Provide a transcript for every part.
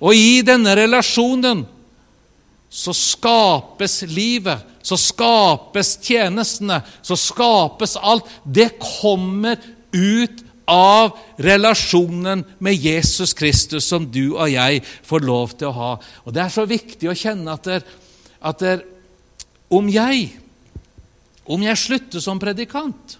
Og i denne relasjonen så skapes livet, så skapes tjenestene, så skapes alt. Det kommer ut av relasjonen med Jesus Kristus som du og jeg får lov til å ha. Og Det er så viktig å kjenne at, der, at der, om jeg om jeg slutter som predikant,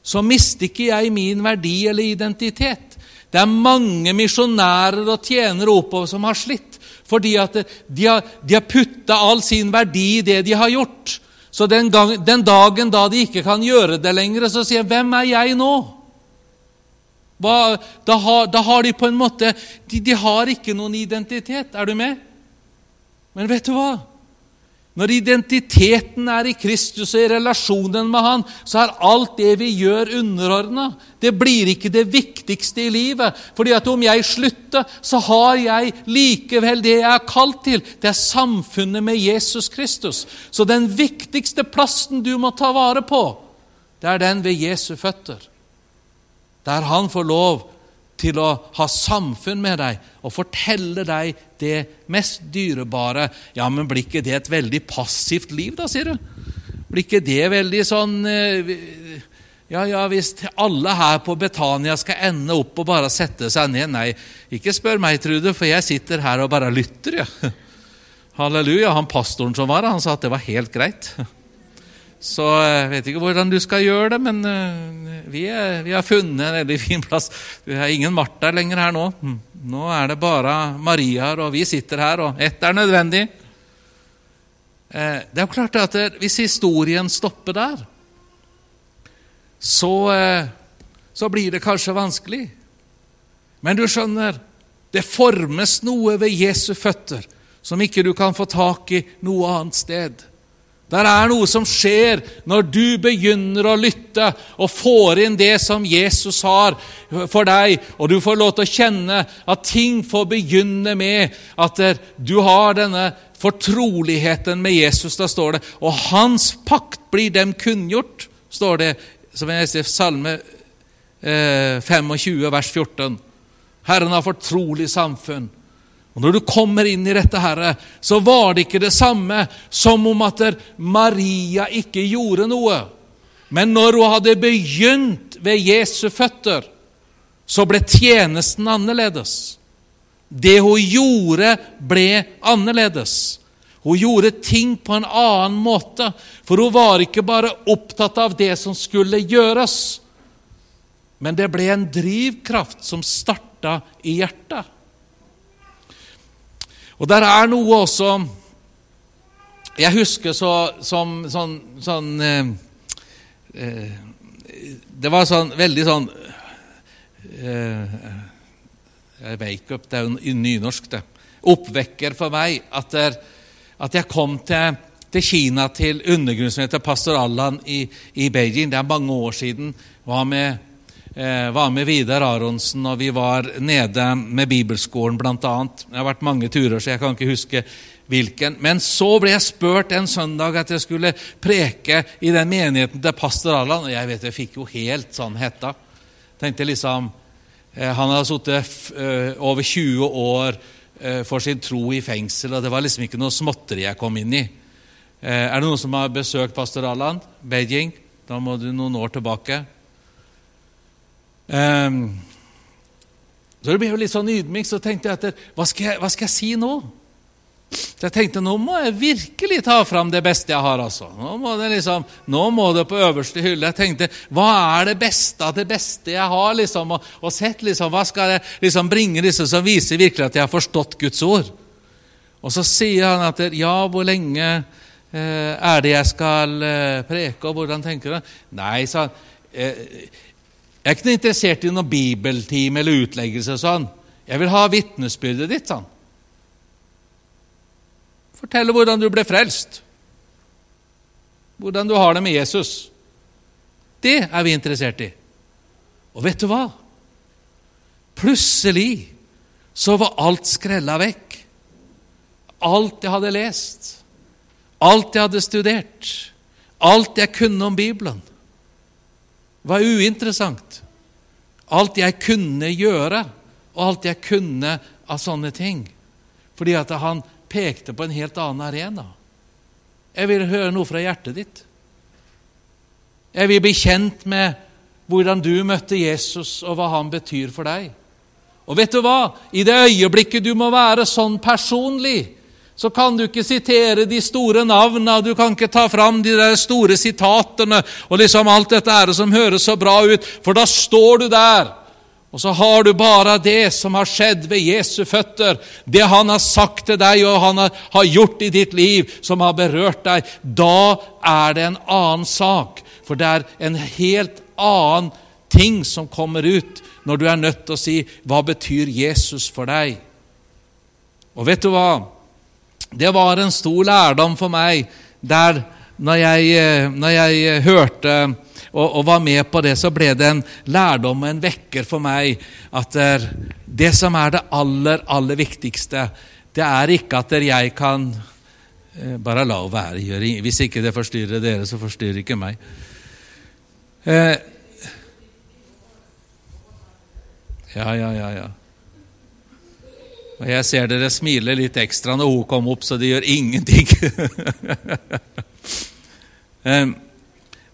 så mister ikke jeg min verdi eller identitet. Det er mange misjonærer og tjenere oppover som har slitt fordi at de har, de har putta all sin verdi i det de har gjort. Så den, gang, den, dagen da de ikke kan gjøre det lenger, så sier jeg 'Hvem er jeg nå?' Hva, da, har, da, har, de på en måte de, de har ikke noen identitet. Er du med? Men vet du hva? Når identiteten er i Kristus og i relasjonen med Han, så er alt det vi gjør, underordna. Det blir ikke det viktigste i livet. Fordi at om jeg slutter, så har jeg likevel det jeg er kalt til. Det er samfunnet med Jesus Kristus. Så den viktigste plassen du må ta vare på, det er den ved Jesu føtter. Der han får lov til å ha samfunn med deg og fortelle deg det mest dyrebare. Ja, men blir ikke det et veldig passivt liv, da, sier du? Blir ikke det veldig sånn eh, Ja, ja, hvis alle her på Betania skal ende opp og bare sette seg ned Nei, ikke spør meg, Trude, for jeg sitter her og bare lytter, ja. Halleluja. Han pastoren som var han sa at det var helt greit. Så jeg vet ikke hvordan du skal gjøre det, men eh, vi, er, vi har funnet en veldig fin plass. Vi har ingen Martha lenger her nå. Hm. Nå er det bare Mariaer, og vi sitter her, og ett er nødvendig. Eh, det er jo klart at hvis historien stopper der, så, eh, så blir det kanskje vanskelig. Men du skjønner, det formes noe ved Jesu føtter som ikke du kan få tak i noe annet sted. Der er noe som skjer når du begynner å lytte og får inn det som Jesus har for deg, og du får lov til å kjenne at ting får begynne med at du har denne fortroligheten med Jesus. Da står det Og hans pakt blir dem kunngjort, står det som jeg leser Salme 25, eh, vers 14. Herren har fortrolig samfunn. Og Når du kommer inn i dette, Herre, så var det ikke det samme som om at Maria ikke gjorde noe. Men når hun hadde begynt ved Jesu føtter, så ble tjenesten annerledes. Det hun gjorde, ble annerledes. Hun gjorde ting på en annen måte, for hun var ikke bare opptatt av det som skulle gjøres, men det ble en drivkraft som starta i hjertet. Og der er noe også Jeg husker så, som sånn, sånn eh, eh, Det var sånn veldig sånn eh, Wake up, det er jo nynorsk, det. Oppvekker for meg at, der, at jeg kom til, til Kina, til undergrunnsmøtet til pastor Allan i, i, Beijing. Det er mange år siden. Var med var med Vidar Aronsen, og vi var nede med bibelskolen bl.a. Det har vært mange turer, så jeg kan ikke huske hvilken. Men så ble jeg spurt en søndag at jeg skulle preke i den menigheten til pastor Allan. Og jeg vet jeg fikk jo helt sånn hetta. Tenkte liksom, eh, Han hadde sittet eh, over 20 år for sin tro i fengsel, og det var liksom ikke noe småtteri jeg kom inn i. Er det noen som har besøkt pastor Allan? Beijing? Da må du noen år tilbake. Um, så det ble jo litt sånn ydmyk, så tenkte jeg etter hva skal jeg, hva skal jeg si nå? Så jeg tenkte nå må jeg virkelig ta fram det beste jeg har. altså. Nå må det liksom, nå må det på øverste hylle. Jeg tenkte hva er det beste av det beste jeg har? liksom, Og, og sett liksom, Hva skal jeg liksom bringe disse som viser virkelig at jeg har forstått Guds ord? Og så sier han at ja, hvor lenge eh, er det jeg skal eh, preke, og hvordan tenker du? Nei, sa han. Eh, jeg er ikke interessert i noen bibeltime eller utleggelse. sånn. Jeg vil ha vitnesbyrdet ditt. sånn. Fortelle hvordan du ble frelst. Hvordan du har det med Jesus. Det er vi interessert i. Og vet du hva? Plutselig så var alt skrella vekk. Alt jeg hadde lest, alt jeg hadde studert, alt jeg kunne om Bibelen var uinteressant. Alt jeg kunne gjøre og alt jeg kunne av sånne ting. Fordi at han pekte på en helt annen arena. Jeg vil høre noe fra hjertet ditt. Jeg vil bli kjent med hvordan du møtte Jesus, og hva han betyr for deg. Og vet du hva? I det øyeblikket du må være sånn personlig, så kan du ikke sitere de store navnene, du kan ikke ta fram de der store sitatene og liksom alt dette ære som høres så bra ut, for da står du der. Og så har du bare det som har skjedd ved Jesu føtter, det han har sagt til deg og han har gjort i ditt liv, som har berørt deg. Da er det en annen sak, for det er en helt annen ting som kommer ut når du er nødt til å si 'Hva betyr Jesus for deg?' Og vet du hva? Det var en stor lærdom for meg der når jeg, eh, når jeg hørte og, og, var med på det, så ble det en lærdom og en vekker for meg at det som er det aller, aller viktigste, det er ikke at jeg kan eh, Bare la det være. Hvis ikke det forstyrrer dere, så forstyrrer ikke meg. Eh, Ja, ja, ja, ja. Og jeg ser dere smiler litt ekstra når hun kom opp, så det gjør ingenting.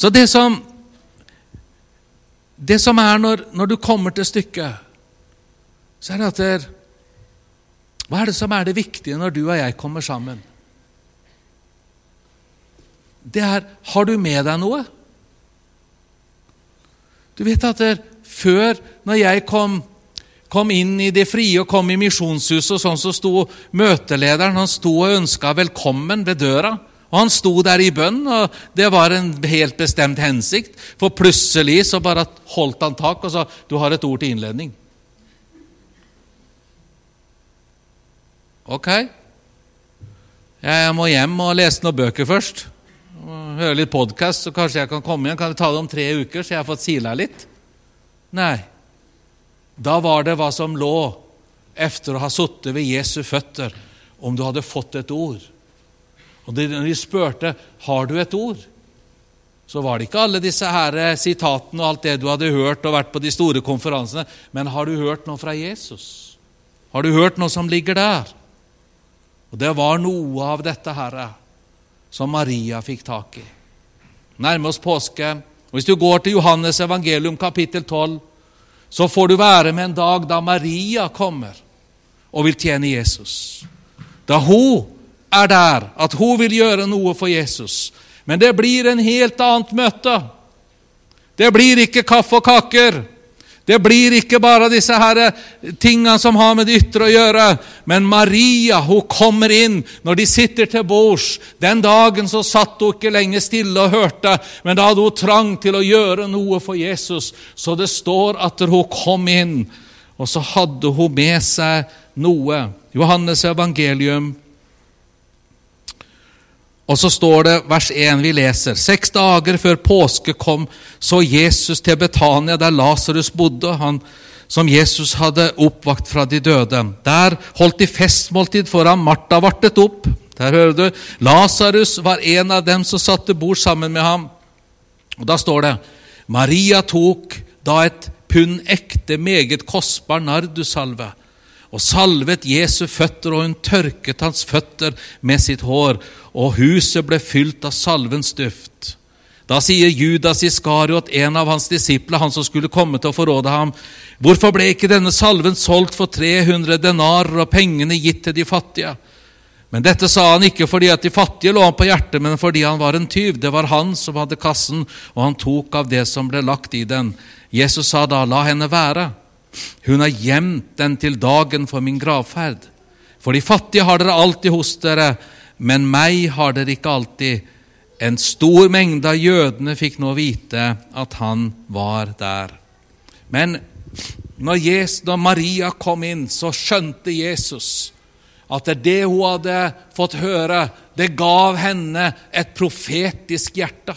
så det som Det som er når, når du kommer til stykket, så er det at det, Hva er det som er det viktige når du og jeg kommer sammen? Det er Har du med deg noe? Du vet at det, før, når jeg kom, kom inn i det frie og kom i misjonshuset, og sånn så sto møtelederen han sto og ønska velkommen ved døra. Og Han sto der i bønn, og det var en helt bestemt hensikt. For plutselig så bare holdt han tak og sa 'Du har et ord til innledning'. Ok. Jeg må hjem og lese noen bøker først. Høre litt podkast, så kanskje jeg kan komme igjen. Kan vi ta det om tre uker, så jeg har fått sila litt? Nei, da var det hva som lå efter å ha sittet ved Jesu føtter, om du hadde fått et ord. Og Når de spurte har du et ord, så var det ikke alle disse her sitatene og alt det du hadde hørt og vært på de store konferansene, men har du hørt noe fra Jesus? Har du hørt noe som ligger der? Og Det var noe av dette her som Maria fikk tak i. Nærme oss påske. Og Hvis du går til Johannes evangelium kapittel 12, så får du være med en dag da Maria kommer og vil tjene Jesus. Da hun er der, at hun vil gjøre noe for Jesus. Men det blir en helt annet møte. Det blir ikke kaffe og kaker. Det blir ikke bare disse her tingene som har med det ytre å gjøre, men Maria hun kommer inn når de sitter til bords. Den dagen så satt hun ikke lenger stille og hørte, men da hadde hun trang til å gjøre noe for Jesus. Så det står at hun kom inn, og så hadde hun med seg noe. Johannes evangelium og så står det, vers 1 vi leser, seks dager før påske kom så Jesus til Betania, der Lasarus bodde, han som Jesus hadde oppvakt fra de døde. Der holdt de festmåltid for ham. Martha vartet opp. Der hører du. Lasarus var en av dem som satte bord sammen med ham. Og Da står det Maria tok da et pund ekte, meget kostbar nardussalve og salvet Jesu føtter, og hun tørket hans føtter med sitt hår, og huset ble fylt av salvens duft. Da sier Judas Iskariot, en av hans disipler, han som skulle komme til å forråde ham, hvorfor ble ikke denne salven solgt for 300 denarer og pengene gitt til de fattige? Men dette sa han ikke fordi at de fattige lå ham på hjertet, men fordi han var en tyv. Det var han som hadde kassen, og han tok av det som ble lagt i den. Jesus sa da, la henne være. Hun har gjemt den til dagen for min gravferd. For de fattige har dere alltid hos dere, men meg har dere ikke alltid. En stor mengde av jødene fikk nå vite at han var der. Men når, Jesus, når Maria kom inn, så skjønte Jesus at det, hun hadde fått høre, det gav henne et profetisk hjerte.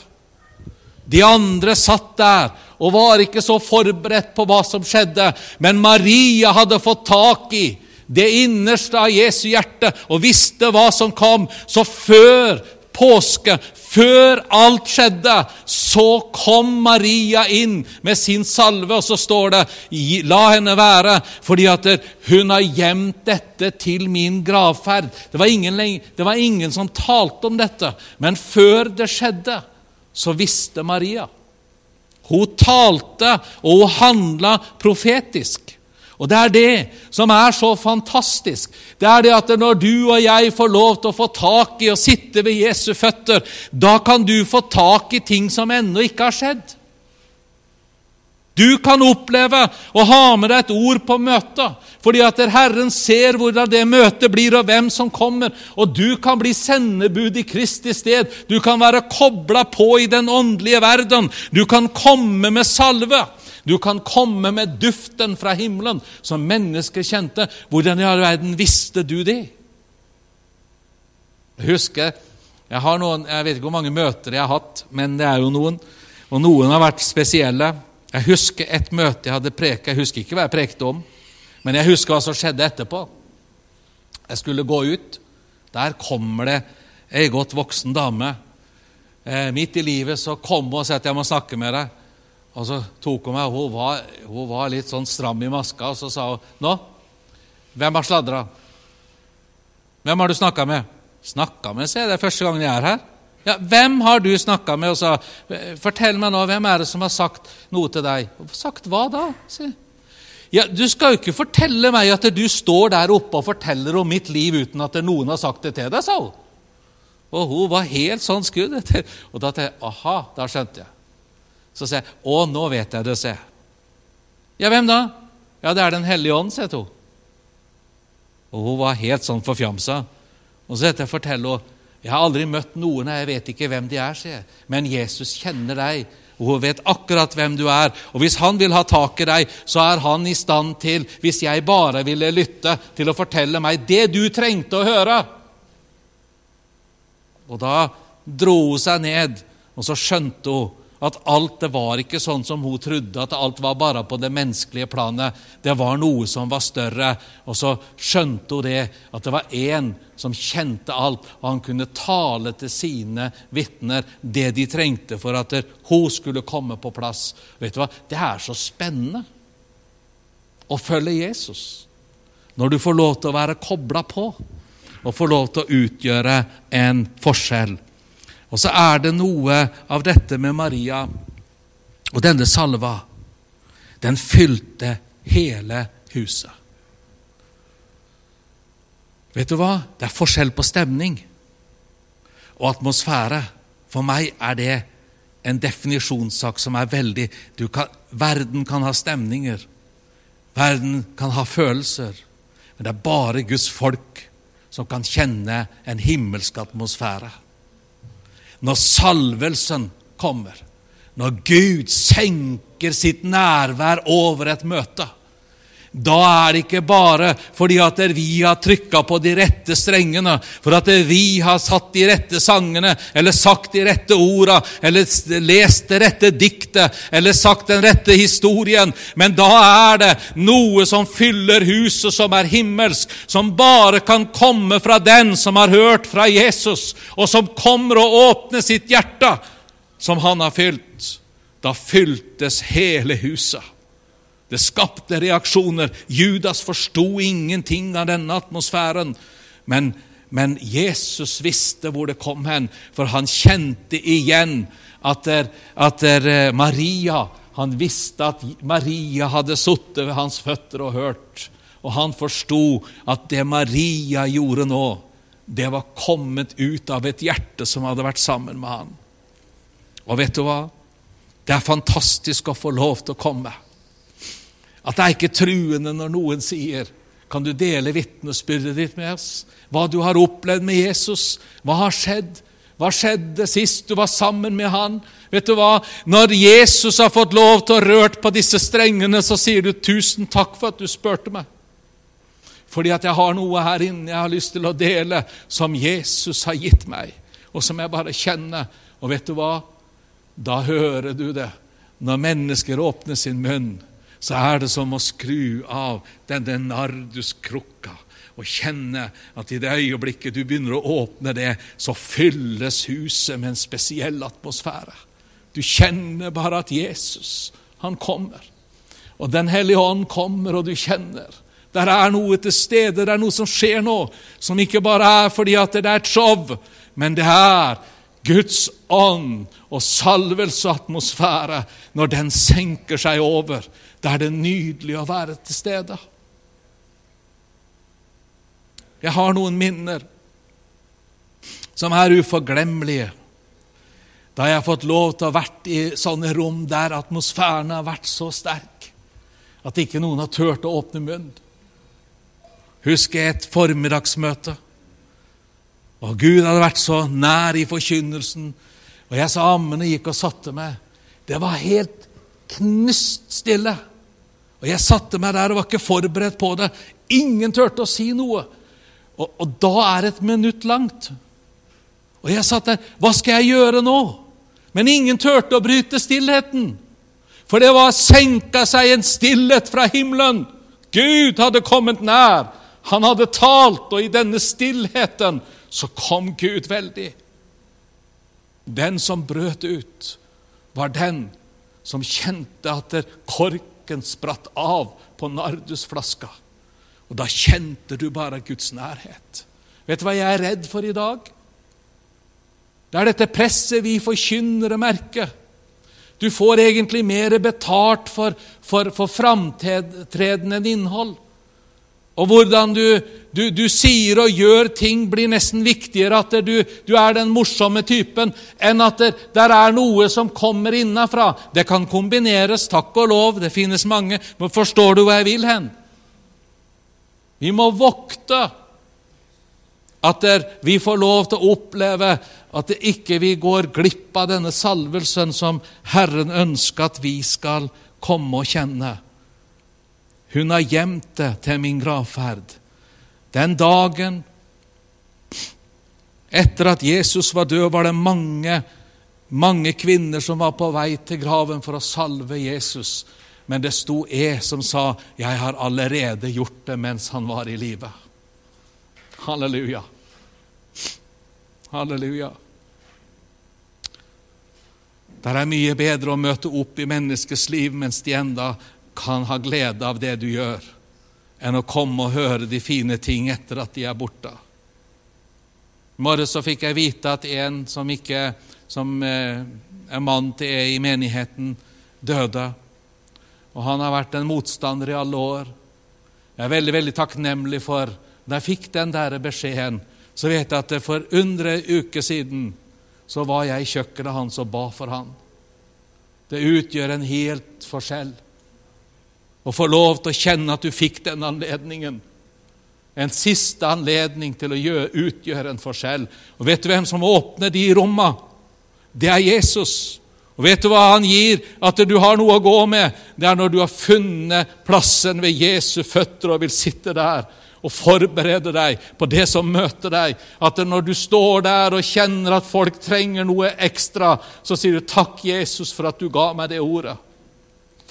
De andre satt der og var ikke så forberedt på hva som skjedde, men Maria hadde fått tak i det innerste av Jesu hjerte og visste hva som kom. Så før påske, før alt skjedde, så kom Maria inn med sin salve, og så står det 'la henne være', fordi at hun har gjemt dette til min gravferd. Det var, ingen, det var ingen som talte om dette, men før det skjedde, så visste Maria. Hun talte, og hun handla profetisk. Og det er det som er så fantastisk. Det er det at når du og jeg får lov til å få tak i å sitte ved Jesu føtter, da kan du få tak i ting som ennå ikke har skjedd. Du kan oppleve å ha med deg et ord på møtet, fordi at Herren ser hvordan det møtet blir, og hvem som kommer. Og du kan bli sendebud i Kristi sted. Du kan være kobla på i den åndelige verden. Du kan komme med salve. Du kan komme med duften fra himmelen, som mennesker kjente. Hvordan i all verden visste du det? Jeg husker jeg, har noen, jeg vet ikke hvor mange møter jeg har hatt, men det er jo noen. Og noen har vært spesielle. Jeg husker et møte jeg hadde preket. Jeg husker ikke hva jeg prekte om, men jeg husker hva som skjedde etterpå. Jeg skulle gå ut. Der kommer det ei godt voksen dame. Eh, midt i livet så kom hun og sa at jeg må snakke med deg. Og så tok hun meg, hun var, hun var litt sånn stram i maska, og så sa hun Nå, hvem har sladra? Hvem har du snakka med? Snakka med, sier jeg. Det er første gangen jeg er her. Ja, Hvem har du snakka med? og sa, Fortell meg nå, hvem er det som har sagt noe til deg? Sagt hva da? Si. ja, Du skal jo ikke fortelle meg at du står der oppe og forteller om mitt liv uten at noen har sagt det til deg, sa hun. Og hun var helt sånn skudd. Og da tenkte jeg aha, da skjønte jeg. Så sier jeg, 'Å, nå vet jeg det', sier jeg. 'Ja, hvem da?' 'Ja, det er Den hellige ånd', sier hun. Og hun var helt sånn forfjamsa. Og så heter jeg fortell henne 'Jeg har aldri møtt noen, jeg vet ikke hvem de er', sier jeg. 'Men Jesus kjenner deg, og hun vet akkurat hvem du er.' 'Og hvis han vil ha tak i deg, så er han i stand til, hvis jeg bare ville lytte, til å fortelle meg det du trengte å høre.' Og da dro hun seg ned, og så skjønte hun at alt det var ikke sånn som hun trodde, at alt var bare på det menneskelige planet. Det var noe som var større. Og så skjønte hun det, at det var én som kjente alt, og han kunne tale til sine vitner det de trengte for at hun skulle komme på plass. Vet du hva? Det er så spennende å følge Jesus når du får lov til å være kobla på og får lov til å utgjøre en forskjell. Og så er det noe av dette med Maria og denne salva. Den fylte hele huset. Vet du hva? Det er forskjell på stemning og atmosfære. For meg er det en definisjonssak som er veldig kan, Verden kan ha stemninger. Verden kan ha følelser. Men det er bare Guds folk som kan kjenne en himmelsk atmosfære når salvelsen kommer, når Gud senker sitt nærvær over et møte, da er det ikke bare fordi at vi har trykka på de rette strengene, for at vi har satt de rette sangene, eller sagt de rette orda, eller lest det rette diktet, eller sagt den rette historien, men da er det noe som fyller huset, som er himmelsk, som bare kan komme fra den som har hørt fra Jesus, og som kommer og åpner sitt hjerte, som han har fylt. Da fyltes hele huset. Det skapte reaksjoner. Judas forsto ingenting av denne atmosfæren. Men, men, Jesus visste hvor det kom hen, for han kjente igjen at, der, at der eh, Maria Han visste at Maria hadde sittet ved hans føtter og hørt. Og han forsto at det Maria gjorde nå, det var kommet ut av et hjerte som hadde vært sammen med han. Og vet du hva? Det er fantastisk å få lov til å komme. At det er ikke truende når noen sier Kan du dele vitnesbyrdet ditt med oss? Hva du har opplevd med Jesus? Hva har skjedd? Hva skjedde sist du var sammen med han? Vet du hva? Når Jesus har fått lov til å rørt på disse strengene, så sier du 'tusen takk for at du spurte meg'. Fordi at jeg har noe her inne jeg har lyst til å dele, som Jesus har gitt meg, og som jeg bare kjenner. Og vet du hva? Da hører du det når mennesker åpner sin munn så er det som å skru av denne narduskrukka og kjenne at i det øyeblikket du begynner å åpne det, så fylles huset med en spesiell atmosfære. Du kjenner bare at Jesus, han kommer. Og Den hellige ånd kommer, og du kjenner. Der er noe til stede, det er noe som skjer nå, som ikke bare er fordi at det er et show, men det er Guds ånd og salvelse og atmosfære når den senker seg over. Da er det nydelig å være til stede. Jeg har noen minner som er uforglemmelige. Da jeg har fått lov til å ha vært i sånne rom der atmosfæren har vært så sterk at ikke noen har turt å åpne munn. Husker jeg et formiddagsmøte. Og Gud hadde vært så nær i forkynnelsen, og jeg sa ammene gikk og satte meg. Det var helt knuststille. Og jeg satte meg der og var ikke forberedt på det. Ingen turte å si noe. Og, og da er et minutt langt. Og jeg satt der. Hva skal jeg gjøre nå? Men ingen turte å bryte stillheten. For det var senka seg en stillhet fra himmelen. Gud hadde kommet nær. Han hadde talt, og i denne stillheten så kom Gud veldig. Den som brøt ut, var den som kjente at korken spratt av på nardusflaska. Og da kjente du bare Guds nærhet. Vet du hva jeg er redd for i dag? Det er dette presset vi forkynnere merker. Du får egentlig mer betalt for, for, for framtredende innhold. Og hvordan du, du, du, sier og gjør ting, blir nesten viktigere at du, du er den morsomme typen, enn at det der er noe som kommer innafra. Det kan kombineres, takk og lov, det finnes mange. Men forstår du hvor jeg vil hen? Vi må vokte at der, vi får lov til å oppleve at det ikke vi går glipp av denne salvelsen som Herren ønsker at vi skal komme og kjenne. Hun har gjemt det til min gravferd. Den dagen etter at Jesus var død, var det mange, mange kvinner som var på vei til graven for å salve Jesus. Men det sto jeg som sa, 'Jeg har allerede gjort det mens han var i live'. Halleluja. Halleluja. Det er mye bedre å møte opp i menneskets liv mens de enda kan ha glede av det du gjør, enn å komme og høre de fine ting etter at de er borte. I morgen så fikk jeg vite at en som ikke som eh, er mann til ei i menigheten, døde. Og han har vært en motstander i alle år. Jeg er veldig veldig takknemlig for Da jeg fikk den der beskjeden, så vet jeg at for under en uke siden så var jeg i kjøkkenet hans og ba for han. Det utgjør en helt forskjell å få lov til å kjenne at du fikk den anledningen. En siste anledning til å utgjøre en forskjell. Og Vet du hvem som åpner de rommene? Det er Jesus. Og vet du hva han gir? At du har noe å gå med. Det er når du har funnet plassen ved Jesu føtter og vil sitte der og forberede deg på det som møter deg. At når du står der og kjenner at folk trenger noe ekstra, så sier du 'Takk, Jesus, for at du ga meg det ordet'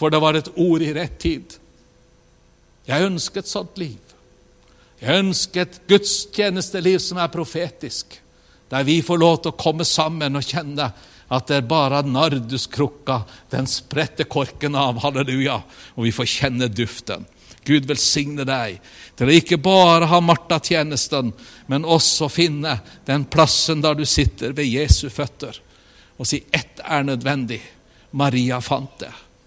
for det var et ord i rett tid. Jeg ønsker et sånt liv. Jeg ønsker et gudstjenesteliv som er profetisk, der vi får lov til å komme sammen og kjenne at det er bare narduskrukka, den spretter korken av, halleluja, og vi får kjenne duften. Gud velsigne deg til å ikke bare ha Marta-tjenesten, men også finne den plassen der du sitter ved Jesu føtter og si ett er nødvendig. Maria fant det.